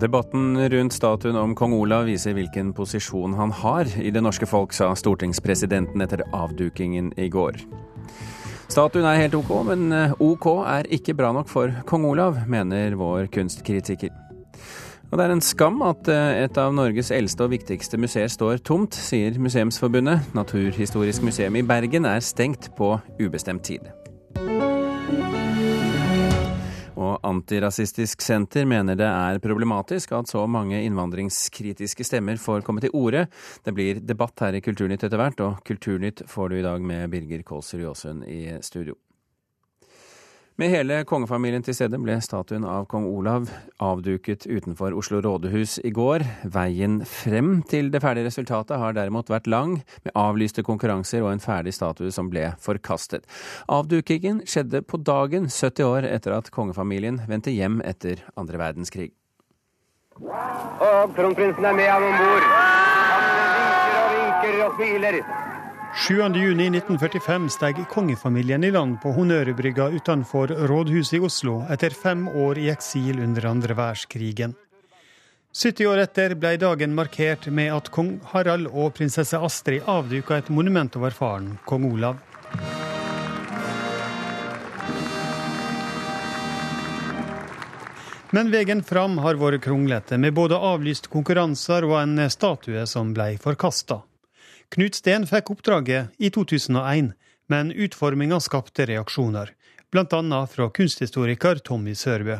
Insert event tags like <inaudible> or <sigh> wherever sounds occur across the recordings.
Debatten rundt statuen om kong Olav viser hvilken posisjon han har i det norske folk, sa stortingspresidenten etter avdukingen i går. Statuen er helt OK, men eh, OK er ikke bra nok for kong Olav, mener vår kunstkritiker. Og det er en skam at eh, et av Norges eldste og viktigste museer står tomt, sier Museumsforbundet. Naturhistorisk museum i Bergen er stengt på ubestemt tid. Og Antirasistisk Senter mener det er problematisk at så mange innvandringskritiske stemmer får komme til orde. Det blir debatt her i Kulturnytt etter hvert, og Kulturnytt får du i dag med Birger Kålsrud Jåsund i studio. Med hele kongefamilien til stede ble statuen av kong Olav avduket utenfor Oslo rådhus i går. Veien frem til det ferdige resultatet har derimot vært lang, med avlyste konkurranser og en ferdig statue som ble forkastet. Avdukingen skjedde på dagen 70 år etter at kongefamilien vendte hjem etter andre verdenskrig. Og kronprinsen er med ham om bord. Han vinker og vinker og smiler. 7.6.1945 steg kongefamilien i land på Honnørbrygga utenfor rådhuset i Oslo etter fem år i eksil under andre verdenskrigen. 70 år etter ble dagen markert med at kong Harald og prinsesse Astrid avduka et monument over faren, kong Olav. Men veien fram har vært kronglete, med både avlyst konkurranser og en statue som ble forkasta. Knut Steen fikk oppdraget i 2001, men utforminga skapte reaksjoner, bl.a. fra kunsthistoriker Tommy Sørbø.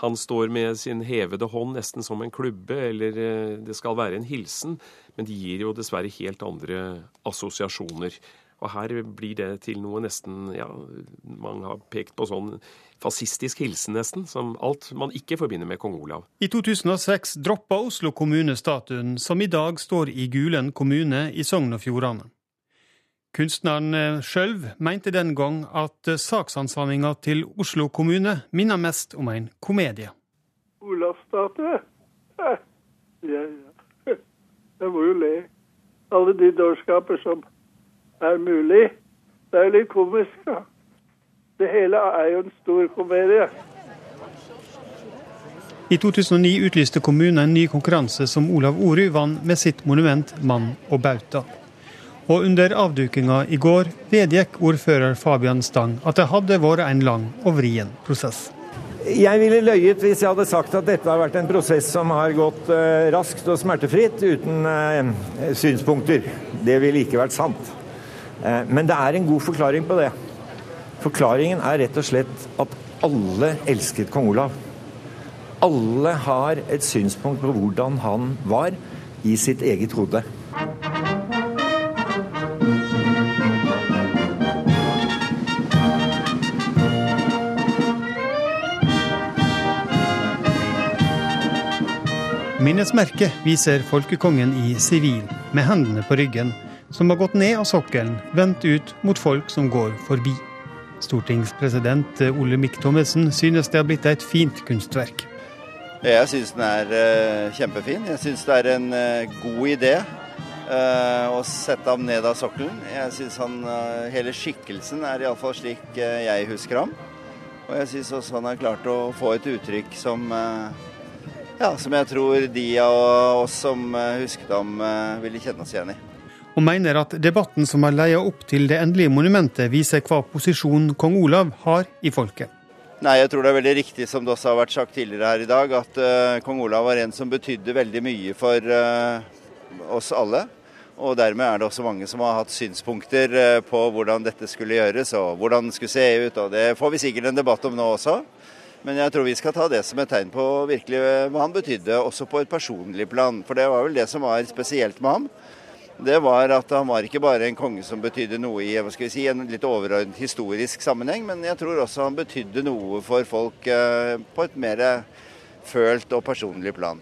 Han står med sin hevede hånd nesten som en klubbe, eller eh, det skal være en hilsen, men de gir jo dessverre helt andre assosiasjoner. Og her blir det til noe nesten ja, mange har pekt på sånn fascistisk hilsen, nesten, som alt man ikke forbinder med kong Olav. I 2006 droppa Oslo kommune statuen, som i dag står i Gulen kommune i Sogn og Fjordane. Kunstneren eh, sjøl mente den gang at eh, til Oslo kommune minner mest om en komedie. Olavsstatue? Ja, ja. Jeg må jo le. Alle de dårskaper som er mulig. Det er jo litt komisk, da. Det hele er jo en stor komedie. I 2009 utlyste kommunen en ny konkurranse som Olav Orud vant med sitt monument 'Mann og bauta'. Og under avdukinga i går vedgikk ordfører Fabian Stang at det hadde vært en lang og vrien prosess. Jeg ville løyet hvis jeg hadde sagt at dette har vært en prosess som har gått uh, raskt og smertefritt uten uh, synspunkter. Det ville ikke vært sant. Uh, men det er en god forklaring på det. Forklaringen er rett og slett at alle elsket kong Olav. Alle har et synspunkt på hvordan han var i sitt eget hode. Minnesmerket viser folkekongen i sivil, med hendene på ryggen, som har gått ned av sokkelen, vendt ut mot folk som går forbi. Stortingspresident Olemic Thommessen synes det har blitt et fint kunstverk. Jeg syns den er uh, kjempefin. Jeg syns det er en uh, god idé å sette ham ned av sokkelen. Jeg syns han Hele skikkelsen er iallfall slik jeg husker ham. Og jeg syns også han har klart å få et uttrykk som ja, som jeg tror de av oss som husket ham, ville kjenne oss igjen i og mener at debatten som har leia opp til det endelige monumentet, viser hva posisjon kong Olav har i folket. Nei, jeg tror det er veldig riktig som det også har vært sagt tidligere her i dag, at uh, kong Olav var en som betydde veldig mye for uh, oss alle. Og dermed er det også mange som har hatt synspunkter uh, på hvordan dette skulle gjøres og hvordan det skulle se ut. Og det får vi sikkert en debatt om nå også. Men jeg tror vi skal ta det som et tegn på virkelig hva han betydde, også på et personlig plan. For det var vel det som var spesielt med ham det var at han var ikke bare en konge som betydde noe i si, en litt overordnet historisk sammenheng, men jeg tror også han betydde noe for folk eh, på et mer følt og personlig plan.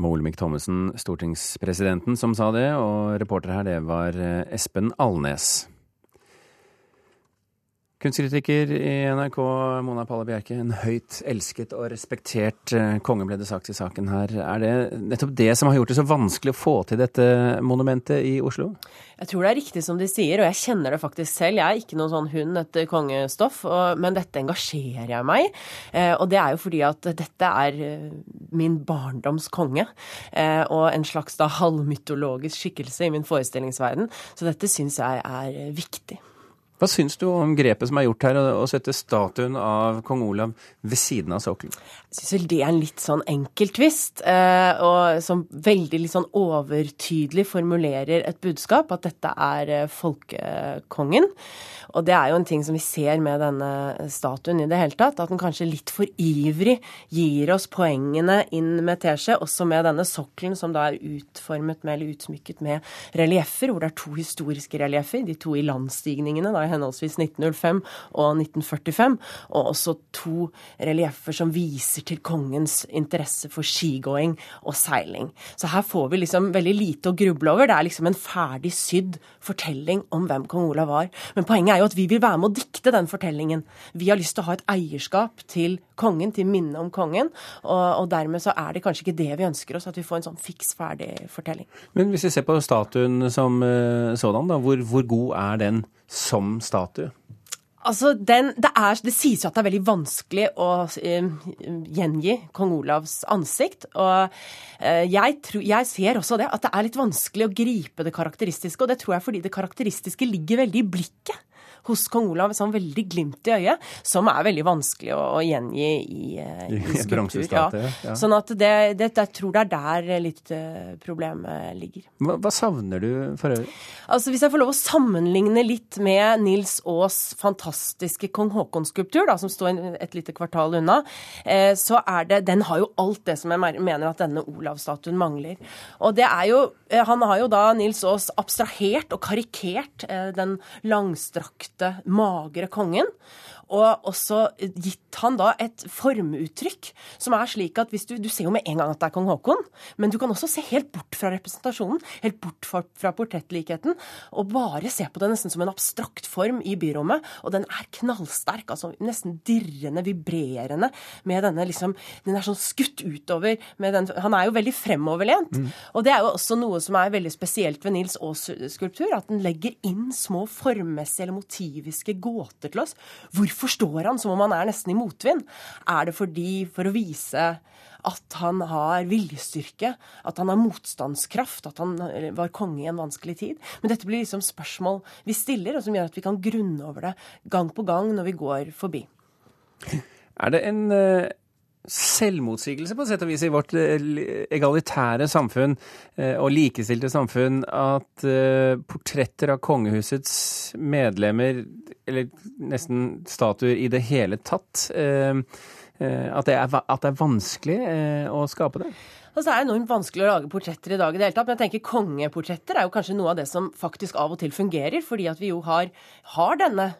Det var Olemic Thommessen, stortingspresidenten, som sa det, og reporter her det var eh, Espen Alnes. Kunstkritiker i NRK, Mona Palle Bjerke. En høyt elsket og respektert eh, konge ble det sagt i saken her. Er det nettopp det som har gjort det så vanskelig å få til dette monumentet i Oslo? Jeg tror det er riktig som de sier, og jeg kjenner det faktisk selv. Jeg er ikke noen sånn hund etter kongestoff, men dette engasjerer jeg meg eh, Og det er jo fordi at dette er eh, min barndoms konge, og en slags da halvmytologisk skikkelse i min forestillingsverden. Så dette syns jeg er viktig. Hva syns du om grepet som er gjort her, å sette statuen av kong Olav ved siden av sokkelen? Jeg syns vel det er en litt sånn enkeltvist, eh, og som veldig litt sånn overtydelig formulerer et budskap, at dette er eh, folkekongen. Og det er jo en ting som vi ser med denne statuen i det hele tatt, at den kanskje litt for ivrig gir oss poengene inn med teskje, også med denne sokkelen som da er utformet med, eller utsmykket med relieffer, hvor det er to historiske relieffer, de to i landstigningene, da i henholdsvis 1905 og 1945, og også to relieffer som viser til kongens interesse for skigåing og seiling. Så her får vi liksom veldig lite å gruble over. Det er liksom en ferdig sydd fortelling om hvem kong Olav var. Men poenget er jo at vi vil være med å dikte den fortellingen. Vi har lyst til å ha et eierskap til kongen, til minnet om kongen. Og, og, dermed så er det kanskje ikke det vi ønsker oss, at vi får en sånn fiks ferdig fortelling. Men hvis vi ser på statuen som uh, sådan, da, hvor, hvor god er den som statue? Altså, den, det, er, det, sies jo at det er veldig vanskelig å uh, gjengi kong Olavs ansikt. Og uh, jeg, tro, jeg, ser også det, at det er litt vanskelig å gripe det karakteristiske. Og det tror jeg fordi det karakteristiske ligger veldig i blikket hos kong Olav, sånn veldig glimt i øyet, som er veldig vanskelig å, å gjengi i, eh, i, i skulptur. Ja. Ja. Sånn at det, det, jeg tror det er der litt uh, problemet ligger. Hva, hva, savner du for øvrig? Altså Hvis jeg får lov å sammenligne litt med Nils Aas fantastiske kong Haakon-skulptur, som står et lite kvartal unna, eh, så er det Den har jo alt det som jeg mener at denne Olav-statuen mangler. Og det er jo eh, Han har jo da Nils Aas abstrahert og karikert eh, den langstrakte hvite, magre kongen og også gitt han da et formuttrykk som er slik at hvis du, du ser jo med en gang at det er kong Haakon, men du kan også se helt bort fra representasjonen, helt bort fra, fra portrettlikheten, og bare se på det nesten som en abstrakt form i byrommet. Og den er knallsterk, altså nesten dirrende, vibrerende, med denne liksom Den er sånn skutt utover med den Han er jo veldig fremoverlent. Mm. Og det er jo også noe som er veldig spesielt ved Nils Aas skulptur, at den legger inn små formmessige eller motiviske gåter til oss. Hvorfor forstår han som om han er nesten i motvind? Er det fordi for å vise at han har viljestyrke, at han har motstandskraft, at han var konge i en vanskelig tid. Men dette blir liksom spørsmål vi stiller, og som gjør at vi kan grunne over det gang på gang når vi går forbi. Er det en uh, selvmotsigelse på sett og vis i vårt eh, egalitære samfunn uh, og likestilte samfunn at uh, portretter av kongehusets medlemmer eller nesten statuer i det hele tatt. Eh, eh, at det, er, at det er vanskelig eh, å skape det? Altså, det er enormt vanskelig å lage portretter i dag i det hele tatt. Men jeg tenker kongeportretter er jo kanskje noe av det som faktisk av og til fungerer. Fordi at vi jo har, har denne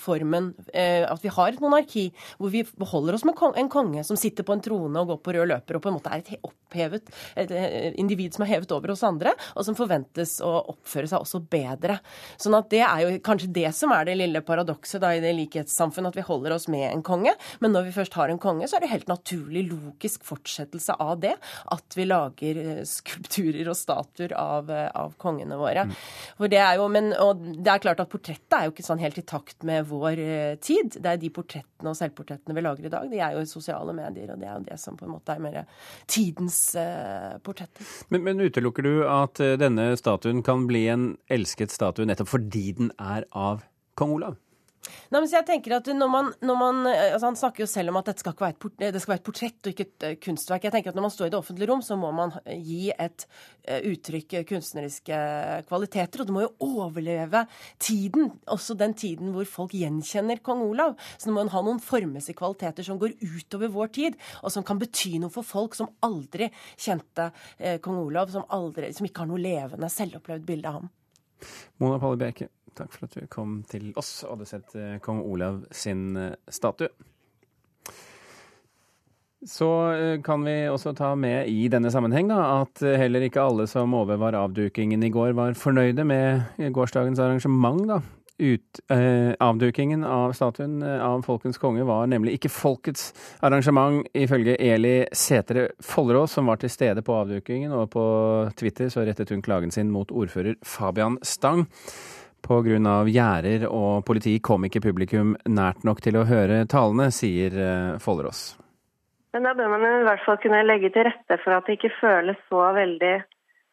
formen eh, at vi har et monarki hvor vi beholder oss med en konge som sitter på en trone og går på rød løper og på en måte er et opphevet et eh, individ som er hevet over oss andre, og som forventes å oppføre seg også bedre. Sånn at det er jo kanskje det som er det lille paradokset da i det likhetssamfunnet, at vi holder oss med en konge. Men når vi først har en konge, så er det helt naturlig, logisk fortsettelse av det at vi lager eh, skulpturer og statuer av, av kongene våre. Mm. For det er jo, men, og det er klart at portrettet er jo ikke sånn helt i takt med vår eh, tid. Det er de portrettene og selvportrettene vi lager i dag. De er jo i sosiale medier, og det er jo det som på en måte er mer tidens uh, portretter. Men, men, utelukker du at eh, denne statuen kan bli en elsket statue nettopp fordi den er av kong Olav? Nei, men jeg tenker at når man, når man, altså Han snakker jo selv om at dette skal være et, det skal være et portrett og ikke et uh, kunstverk. Jeg tenker at Når man står i det offentlige rom, så må man gi et uh, uttrykk kunstneriske kvaliteter. Og det må jo overleve tiden, også den tiden hvor folk gjenkjenner kong Olav. Så det må ha noen formmessige kvaliteter som går utover vår tid, og som kan bety noe for folk som aldri kjente kong Olav, som, aldri, som ikke har noe levende, selvopplevd bilde av ham. Mona Palle Bjerke, takk for at du kom til oss og hadde sett eh, kong Olav sin eh, statue. Så eh, kan vi også ta med i denne sammenheng da, at heller ikke alle som overvar avdukingen i går, var fornøyde med gårsdagens arrangement. da. ut, eh, avdukingen av statuen av Folkens konge var nemlig ikke folkets arrangement, ifølge Eli Setre Follerås, som var til stede på avdukingen. Og på Twitter så rettet hun klagen sin mot ordfører Fabian Stang. Pga. gjerder og politi kom ikke publikum nært nok til å høre talene, sier eh, Follerås. Men da bør man i hvert fall kunne legge til rette for at det ikke føles så veldig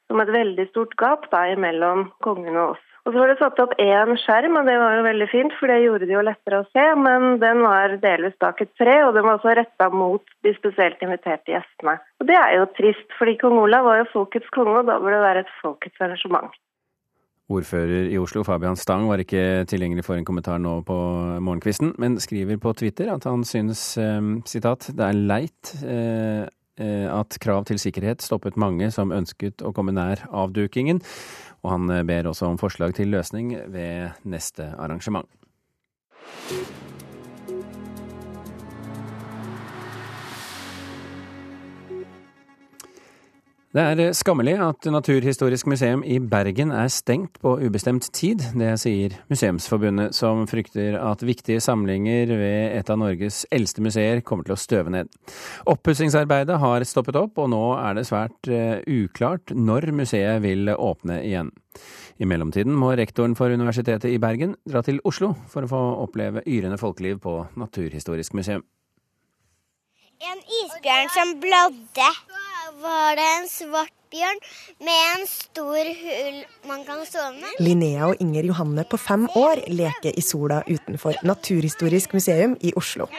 som et veldig stort gap da, mellom kongen og oss. Og så var det satt opp én skjerm, og det var jo veldig fint, for det gjorde det jo lettere å se. Men den var delvis bak et tre, og den var også retta mot de spesielt inviterte gjestene. Og det er jo trist, fordi kong Olav var jo folkets konge, og da burde det være et folkets arrangement. Ordfører i Oslo, Fabian Stang, var ikke tilgjengelig for en kommentar nå på morgenkvisten, men skriver på Twitter at han synes eh, sitat, det er leit eh, eh, at krav til sikkerhet stoppet mange som ønsket å komme nær avdukingen. Og han ber også om forslag til løsning ved neste arrangement. Det er skammelig at Naturhistorisk museum i Bergen er stengt på ubestemt tid. Det sier Museumsforbundet, som frykter at viktige samlinger ved et av Norges eldste museer kommer til å støve ned. Oppussingsarbeidet har stoppet opp, og nå er det svært uh, uklart når museet vil åpne igjen. I mellomtiden må rektoren for Universitetet i Bergen dra til Oslo for å få oppleve yrende folkeliv på Naturhistorisk museum. En isbjørn som blødde var det en svart bjørn med en stor hull man kan sove med. Linnea og Inger Johanne på fem år leker i sola utenfor Naturhistorisk museum i Oslo.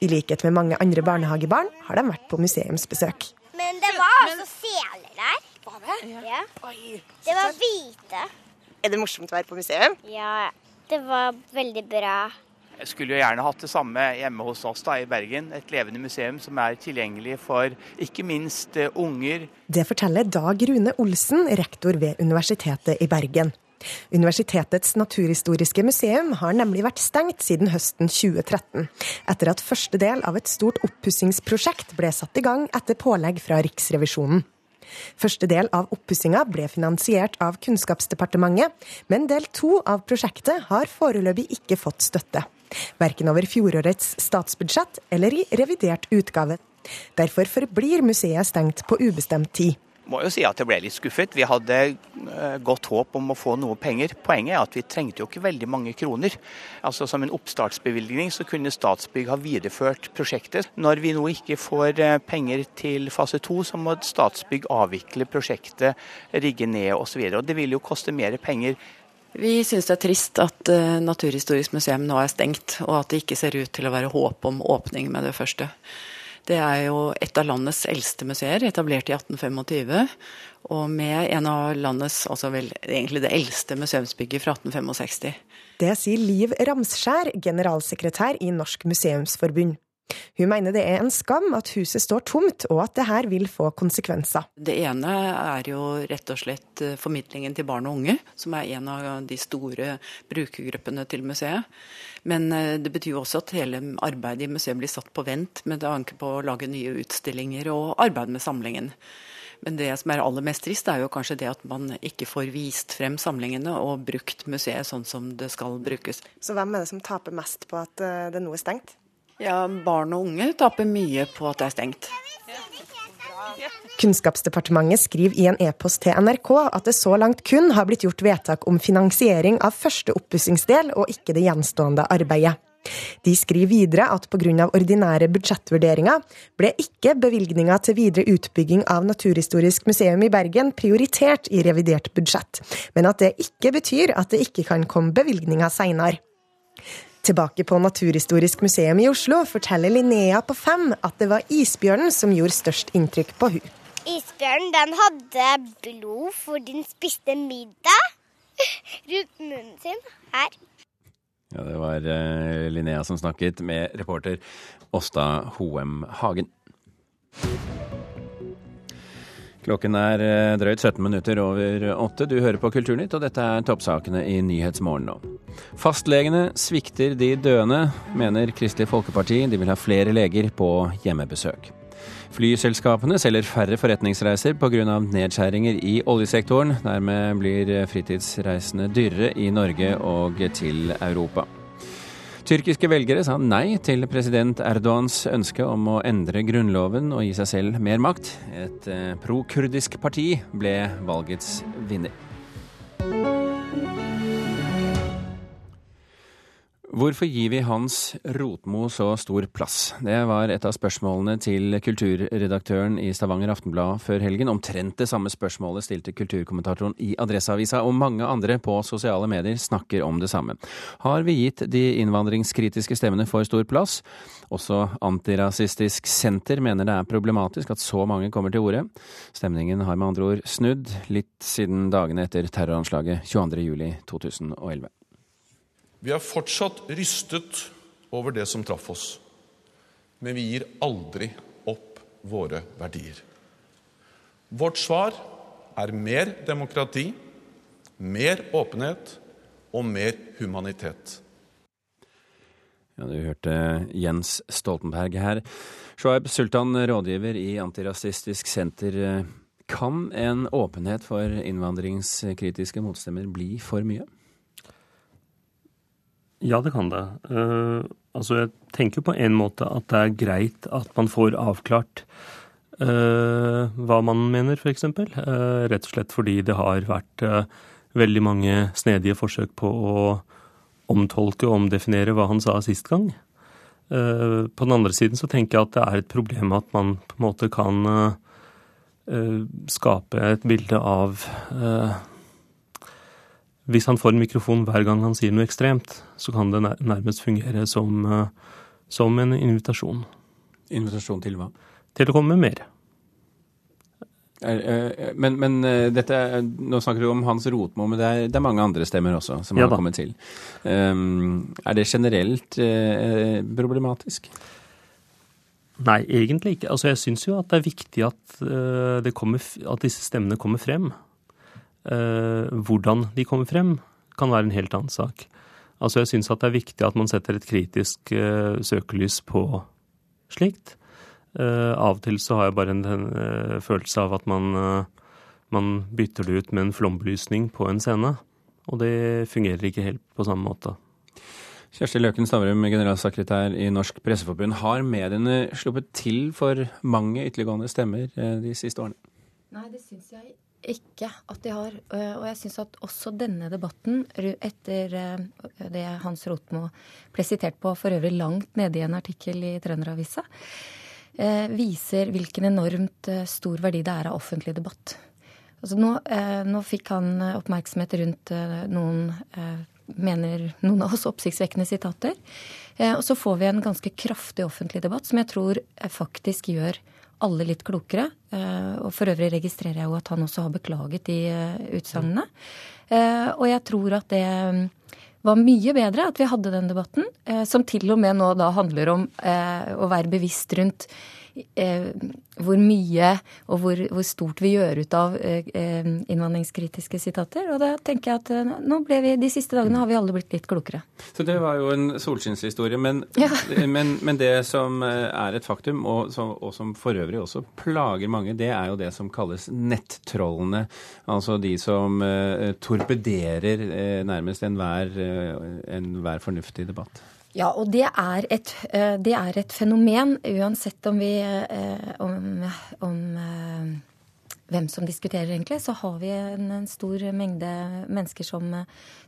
I likhet med mange andre barnehagebarn har de vært på museumsbesøk. Men det var altså seler der. Var det? Ja. Det var hvite. Er det morsomt å være på museum? Ja, det var veldig bra. Jeg skulle jo gjerne hatt det samme hjemme hos oss da, i Bergen. Et levende museum som er tilgjengelig for ikke minst uh, unger. Det forteller Dag Rune Olsen, rektor ved Universitetet i Bergen. Universitetets naturhistoriske museum har nemlig vært stengt siden høsten 2013, etter at første del av et stort oppussingsprosjekt ble satt i gang etter pålegg fra Riksrevisjonen. Første del av oppussinga ble finansiert av Kunnskapsdepartementet, men del to av prosjektet har foreløpig ikke fått støtte. Verken over fjorårets statsbudsjett eller i revidert utgave. Derfor forblir museet stengt på ubestemt tid må jo si at jeg ble litt skuffet. Vi hadde eh, godt håp om å få noe penger. Poenget er at vi trengte jo ikke veldig mange kroner. Altså Som en oppstartsbevilgning så kunne Statsbygg ha videreført prosjektet. Når vi nå ikke får eh, penger til fase to, så må Statsbygg avvikle prosjektet, rigge ned osv. Det vil jo koste mer penger. Vi syns det er trist at uh, Naturhistorisk museum nå er stengt, og at det ikke ser ut til å være håp om åpning med det første. Det er jo et av landets eldste museer, etablert i 1825. Og med en av landets, altså vel egentlig det eldste museumsbygget fra 1865. Det sier Liv Ramskjær, generalsekretær i Norsk museumsforbund. Hun mener det er en skam at huset står tomt, og at det her vil få konsekvenser. Det ene er jo rett og slett eh, formidlingen til barn og unge, som er en av de store brukergruppene til museet. Men eh, det betyr jo også at hele arbeidet i museet blir satt på vent med tanke på å lage nye utstillinger og arbeid med samlingen. Men det som er aller mest trist, er jo kanskje det at man ikke får vist frem samlingene og brukt museet sånn som det skal brukes. Så hvem er det som taper mest på at eh, det nå er stengt? Ja, Barn og unge taper mye på at det er stengt. Kunnskapsdepartementet skriver i en e-post til NRK at det så langt kun har blitt gjort vedtak om finansiering av første oppussingsdel, og ikke det gjenstående arbeidet. De skriver videre at pga. ordinære budsjettvurderinger ble ikke bevilgninga til videre utbygging av Naturhistorisk museum i Bergen prioritert i revidert budsjett, men at det ikke betyr at det ikke kan komme bevilgninger seinere. Tilbake på Naturhistorisk museum i Oslo forteller Linnea på fem at det var isbjørnen som gjorde størst inntrykk på hun. Isbjørnen den hadde blod for den spiste middag <laughs> rundt munnen sin her. Ja, Det var uh, Linnea som snakket med reporter Åsta Hoem Hagen. Klokken er eh, drøyt 17 minutter over åtte. Du hører på Kulturnytt, og dette er toppsakene i Nyhetsmorgen nå. Fastlegene svikter de døende, mener Kristelig Folkeparti. De vil ha flere leger på hjemmebesøk. Flyselskapene selger færre forretningsreiser pga. nedskjæringer i oljesektoren. Dermed blir fritidsreisene dyrere i Norge og til Europa. Tyrkiske velgere sa nei til president Erdogans ønske om å endre grunnloven og gi seg selv mer makt. Et eh, pro-kurdisk parti ble valgets vinner. Hvorfor gir vi Hans Rotmo så stor plass? Det var et av spørsmålene til kulturredaktøren i Stavanger Aftenblad før helgen. Omtrent det samme spørsmålet stilte kulturkommentatoren i Adresseavisa, og mange andre på sosiale medier snakker om det samme. Har vi gitt de innvandringskritiske stemmene for stor plass? Også Antirasistisk Senter mener det er problematisk at så mange kommer til orde. Stemningen har med andre ord snudd litt siden dagene etter terroranslaget 22.07.2011. Vi er fortsatt rystet over det som traff oss, men vi gir aldri opp våre verdier. Vårt svar er mer demokrati, mer åpenhet og mer humanitet. Ja, Du hørte Jens Stoltenberg her. Shoaib Sultan, rådgiver i Antirasistisk Senter. Kan en åpenhet for innvandringskritiske motstemmer bli for mye? Ja, det kan det. Uh, altså, jeg tenker på en måte at det er greit at man får avklart uh, hva man mener, f.eks. Uh, rett og slett fordi det har vært uh, veldig mange snedige forsøk på å omtolke og omdefinere hva han sa sist gang. på den andre siden så tenker jeg at det er et problem at man på en måte kan skape et bilde av hvis han får en mikrofon hver gang han sier noe ekstremt, så kan det nærmest fungere som, eh, som en invitasjon. Invitasjon til hva? Til å komme med mer. Men, men eh, dette, nå snakker du om Hans Rotmo, men det er, det er mange andre stemmer også som ja, har kommet til. Um, er det generelt uh, problematisk? Nei, egentlig ikke. Altså, jeg syns jo at det er viktig at, uh, kommer, at disse stemmene kommer frem. Eh, hvordan de kommer frem, kan være en helt annen sak. Altså Jeg syns at det er viktig at man setter et kritisk uh, søkelys på slikt. Uh, av og til så har jeg bare en, en følelse av at man, man, bytter det ut med en flombelysning på en scene. Og det fungerer ikke helt på samme måte. Kjersti Løken Stavrum, generalsekretær i Norsk Presseforbund. Har mediene sluppet til for mange ytterliggående stemmer de siste årene? Nei, det syns jeg ikke at de har. Eh, og jeg syns at også denne debatten, etter eh, det Hans Rotmo ble sitert på for øvrig langt nede i en artikkel i Trønderavisa, eh, viser hvilken enormt stor verdi det er av offentlig debatt. Altså nå, nå fikk han oppmerksomhet rundt noen mener noen av oss oppsiktsvekkende sitater. Og så får vi en ganske kraftig offentlig debatt som jeg tror faktisk gjør alle litt klokere. Eh, og for øvrig registrerer jeg jo at han også har beklaget de eh, utsagnene. Eh, og jeg tror at det mm, var mye bedre at vi hadde den debatten, som til og med nå da handler om å være bevisst rundt hvor mye og hvor, hvor, stort vi gjør ut av eh, innvandringskritiske sitater. Og da tenker jeg at eh, nå ble vi, de siste dagene har vi alle blitt litt klokere. Så det var jo en solskinnshistorie. Men, ja. <laughs> men, men, det som eh, er et faktum, og som, og som, for øvrig også plager mange, det er jo det som kalles nettrollene. Altså de som eh, torpederer eh, nærmest enhver en fornuftig debatt. Ja, og det er, et, eh, det er et, fenomen, uansett om vi eh, om, om eh, hvem som diskuterer, egentlig, så har vi en, en stor mengde mennesker som,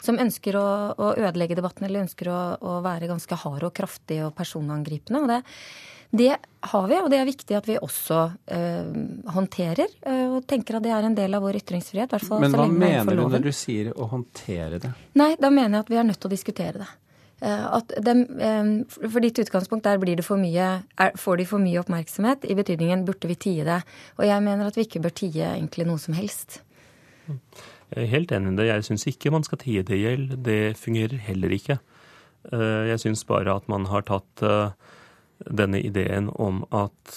som ønsker å, å, ødelegge debatten, eller ønsker å, å, være ganske hard og kraftig og personangripende. Og det, det, har vi, og det er viktig at vi også uh, håndterer. Og tenker at det er en del av vår ytringsfrihet. Men hva mener du når du sier å håndtere det? Nei, da mener jeg at vi er nødt til å diskutere det. Eh, at de, eh, for ditt utgangspunkt der blir det for mye, er, får de for mye oppmerksomhet, i betydningen burde vi tie det. Og jeg mener at vi ikke bør tie egentlig noe som helst. Jeg er helt enig i det. Jeg syns ikke man skal tie det hjel. Det fungerer heller ikke. Eh, jeg syns bare at man har tatt denne ideen om at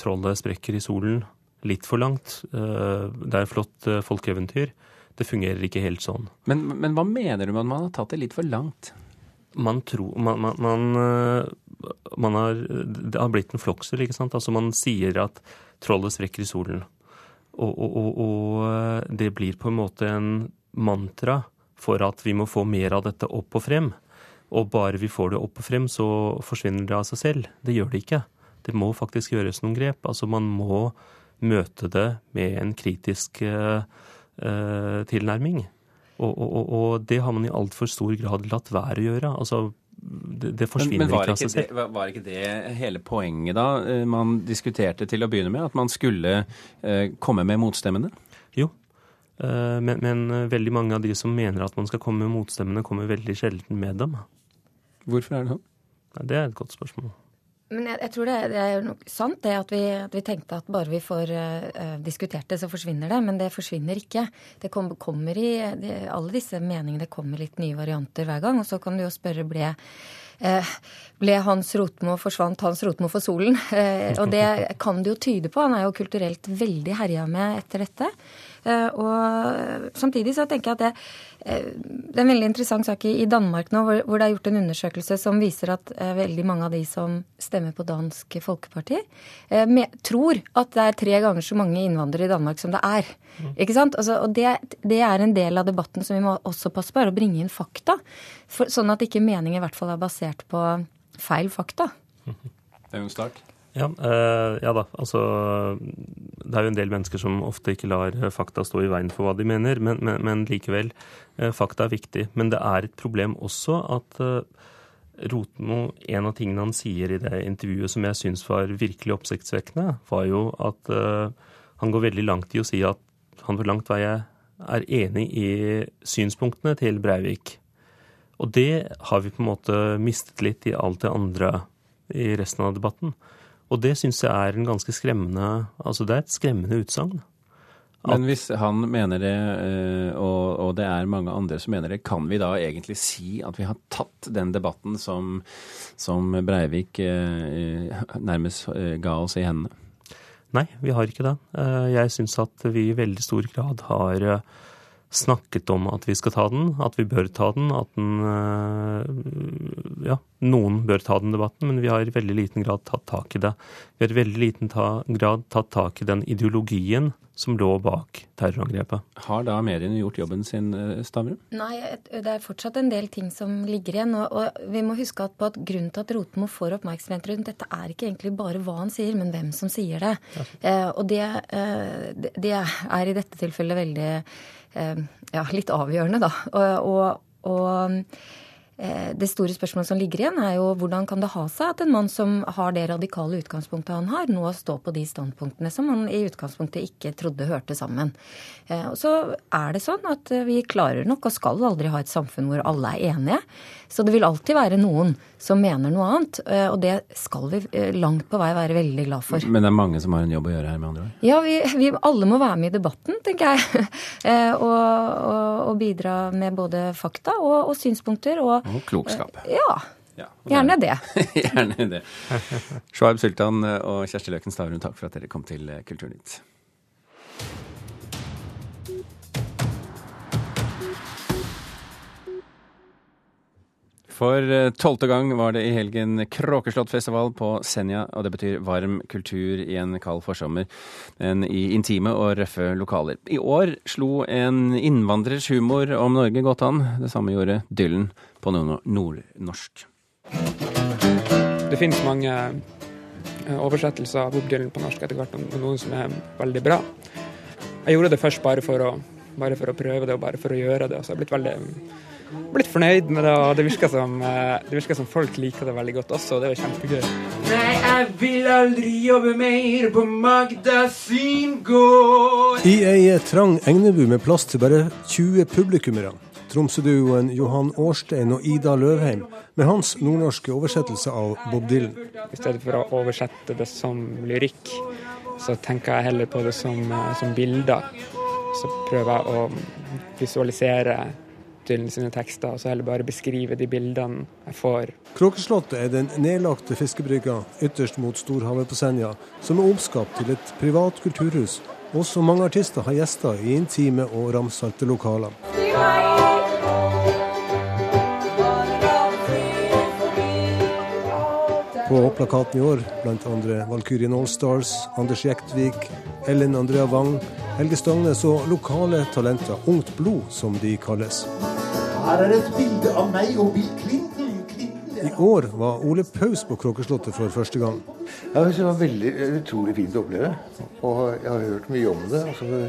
trollet sprekker i solen litt for langt. Det er flott folkeeventyr det fungerer ikke helt sånn. Men, men hva mener du med at man har tatt det litt for langt? Man tror man, man, man, eh, man har, Det har blitt en floksel, ikke sant. Altså man sier at trollet sprekker i solen. Og, og, og, og det blir på en måte en mantra for at vi må få mer av dette opp og frem. Og bare vi får det opp og frem, så forsvinner det av seg selv. Det gjør det ikke. Det må faktisk gjøres noen grep. Altså man må møte det med en kritisk uh, tilnærming. Og, og, og, det har man i altfor stor grad latt være å gjøre. Altså, det, det forsvinner ikke av seg selv. Var ikke det hele poenget da eh, man diskuterte til å begynne med? At man skulle uh, komme med motstemmene? Jo, men, men, veldig mange av de som mener at man skal komme med motstemmene, kommer veldig sjelden med dem. Hvorfor er det sånn? Det er et godt spørsmål. Men jeg, jeg tror det, det, er nok sant det at vi, at vi, tenkte at bare vi får uh, diskutert det, så forsvinner det. Men det forsvinner ikke. Det kom, kommer i det, Alle disse meningene kommer litt nye varianter hver gang. Og så kan du jo spørre ble uh, ble Hans Rotmo forsvant Hans Rotmo for solen? Uh, <laughs> og det kan det jo tyde på. Han er jo kulturelt veldig herja med etter dette. Og samtidig så tenker jeg at det, Eh, det er en veldig interessant sak i Danmark nå, hvor det er gjort en undersøkelse som viser at eh, veldig mange av de som stemmer på Dansk Folkeparti, eh, tror at det er tre ganger så mange innvandrere i Danmark som det er. Mm. Ikke sant? Altså, og det, det, er en del av debatten som vi må også passe på, er å bringe inn fakta. For, sånn at ikke meningen i hvert fall er basert på feil fakta. <laughs> Det er jo en start. Ja, eh, ja, da. Altså Det er jo en del mennesker som ofte ikke lar fakta stå i veien for hva de mener, men, men, men likevel. Eh, fakta er viktig. Men det er et problem også at eh, Rotmo, en av tingene han sier i det intervjuet som jeg syns var virkelig oppsiktsvekkende, var jo at uh, han går veldig langt i å si at han for langt vei er enig i synspunktene til Breivik. Og det har vi på en måte mistet litt i alt det andre i resten av debatten. Og det syns jeg er en ganske skremmende Altså det er et skremmende utsagn. Men hvis han mener det, eh, og, det er mange andre som mener det, kan vi da egentlig si at vi har tatt den debatten som, som Breivik eh, nærmest eh, ga oss i hendene? Nei, vi har ikke det. Jeg syns at vi i veldig stor grad har snakket om at vi skal ta den, at vi bør ta den, at den Ja, noen bør ta den debatten, men vi har i veldig liten grad tatt tak i det. Vi har i veldig liten ta, grad tatt tak i den ideologien som lå bak terrorangrepet. Har da mediene gjort jobben sin, eh, Stavrum? Nei, det er fortsatt en del ting som ligger igjen. Og, og vi må huske at, på at grunnen til at Rotemo får oppmerksomhet rundt dette, er ikke egentlig bare hva han sier, men hvem som sier det. Ja. Eh, og det, eh, det, er i dette tilfellet veldig eh, ja, litt avgjørende, da. og, og, og det store spørsmålet som ligger igjen, er jo hvordan kan det ha seg at en mann som har det radikale utgangspunktet han har, nå står på de standpunktene som han i utgangspunktet ikke trodde hørte sammen. Eh, så er det sånn at vi klarer nok og skal aldri ha et samfunn hvor alle er enige. Så det vil alltid være noen som mener noe annet, eh, og det skal vi langt på vei være veldig glad for. Men det er mange som har en jobb å gjøre her, med andre ord? Ja, vi, vi alle må være med i debatten, tenker jeg. <laughs> og, og, og, bidra med både fakta og, og synspunkter. og og klokskap. Eh, ja. ja Gjerne det. <laughs> Gjerne det. Shoaib Sultan og Kjersti Løken Stavrum, takk for at dere kom til Kulturnytt. For eh, tolvte gang var det i helgen Kråkeslottfestival på Senja, og det betyr varm kultur i en kald forsommer, men i intime og røffe lokaler. I år slo en innvandrers humor om Norge godt an. Det samme gjorde Dylan på nordnorsk. Det finnes mange eh, oversettelser av Bob Dylan på norsk etter hvert, og noen som er veldig bra. Jeg gjorde det først bare for å, bare for å prøve det og bare for å gjøre det, og så har jeg blitt veldig blitt fornøyd med det, og det virker, som, eh, det virker som folk liker det veldig godt også, og det er jo kjempegøy. Nei, jeg vil aldri jobbe mer på Magda sin gård. I ei trang Egnebu med plass til bare 20 publikummere. Tromsøduoen Johan Årstein og Ida Løvheim med hans nordnorske oversettelse av Bob Dylan. I stedet for å oversette det som lyrikk, så tenker jeg heller på det som, eh, som bilder. Så prøver jeg å visualisere Dylan sine tekster, og så heller bare beskrive de bildene jeg får. Kråkeslottet er den nedlagte fiskebrygga ytterst mot Storhavet på Senja, som er omskapt til et privat kulturhus, og som mange artister har gjester i intime og ramsalte lokaler. På plakaten i år blant andre Valkyrien Allstars, Anders Jektvik, Ellen Andrea Wang, Helge Stangnes og lokale talenter, Ungt blod som de kalles. Her er et bilde av meg og Bill Clinton. I år var Ole Paus på Kråkeslottet for første gang. Ja, Det var veldig utrolig fint å oppleve. Og jeg har hørt mye om det. Altså,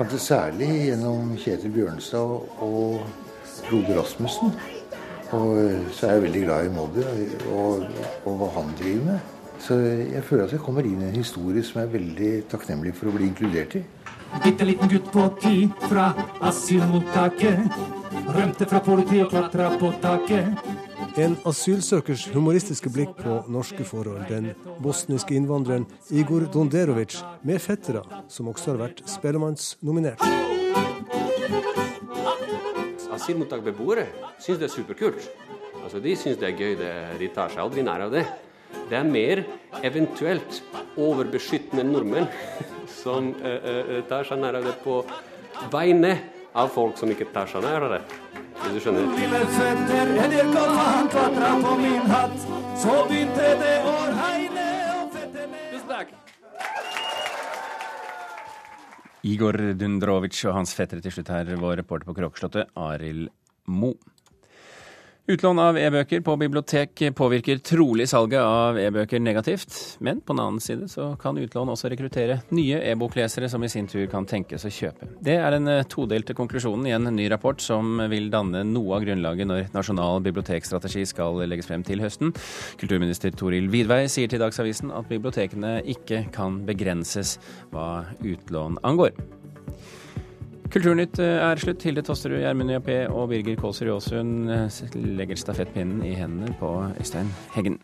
kanskje særlig gjennom Kjetil Bjørnstad og Frode Rasmussen. Og så er jeg veldig glad i Moddi og, og, hva han driver med. Så jeg føler at jeg kommer inn i en historie som jeg er veldig takknemlig for å bli inkludert i. Bitte liten gutt på ti fra asylmottaket. Rømte fra politiet og klatra på taket. En asylsøkers humoristiske blikk på norske forhold. Den bosniske innvandreren Igor Donderovic med fettere, som også har vært Spellemannsnominert. Asylmottakbeboere syns det er superkult. Altså, de syns det er gøy. Det, de tar seg aldri nær av det. Det er mer eventuelt overbeskyttende nordmenn <laughs> som uh, tar seg nær av det på vegne av folk som ikke tar seg nær av det. Hvis du skjønner? Lille fetter, edderkopp, han klatra på min hatt. Så begynte det å regne og fette ned Tusen takk. Igor Dundrovic og hans fettere til slutt her, vår reporter på Kråkeslottet, Arild Mo. Utlån av e-bøker på bibliotek påvirker trolig salget av e-bøker negativt, men på den annen side så kan utlån også rekruttere nye e-boklesere som i sin tur kan tenkes å kjøpe. Det er den eh, todelte konklusjonen i en ny rapport som vil danne noe av grunnlaget når Nasjonal bibliotekstrategi skal legges frem til høsten. Kulturminister Toril Vidvei sier til Dagsavisen at bibliotekene ikke kan begrenses hva utlån angår. Kulturnytt eh, er slutt. Hilde Tosterud, Gjermund Jappé og Birger Kålsrud Aasund eh, legger stafettpinnen i hendene på Øystein Heggen.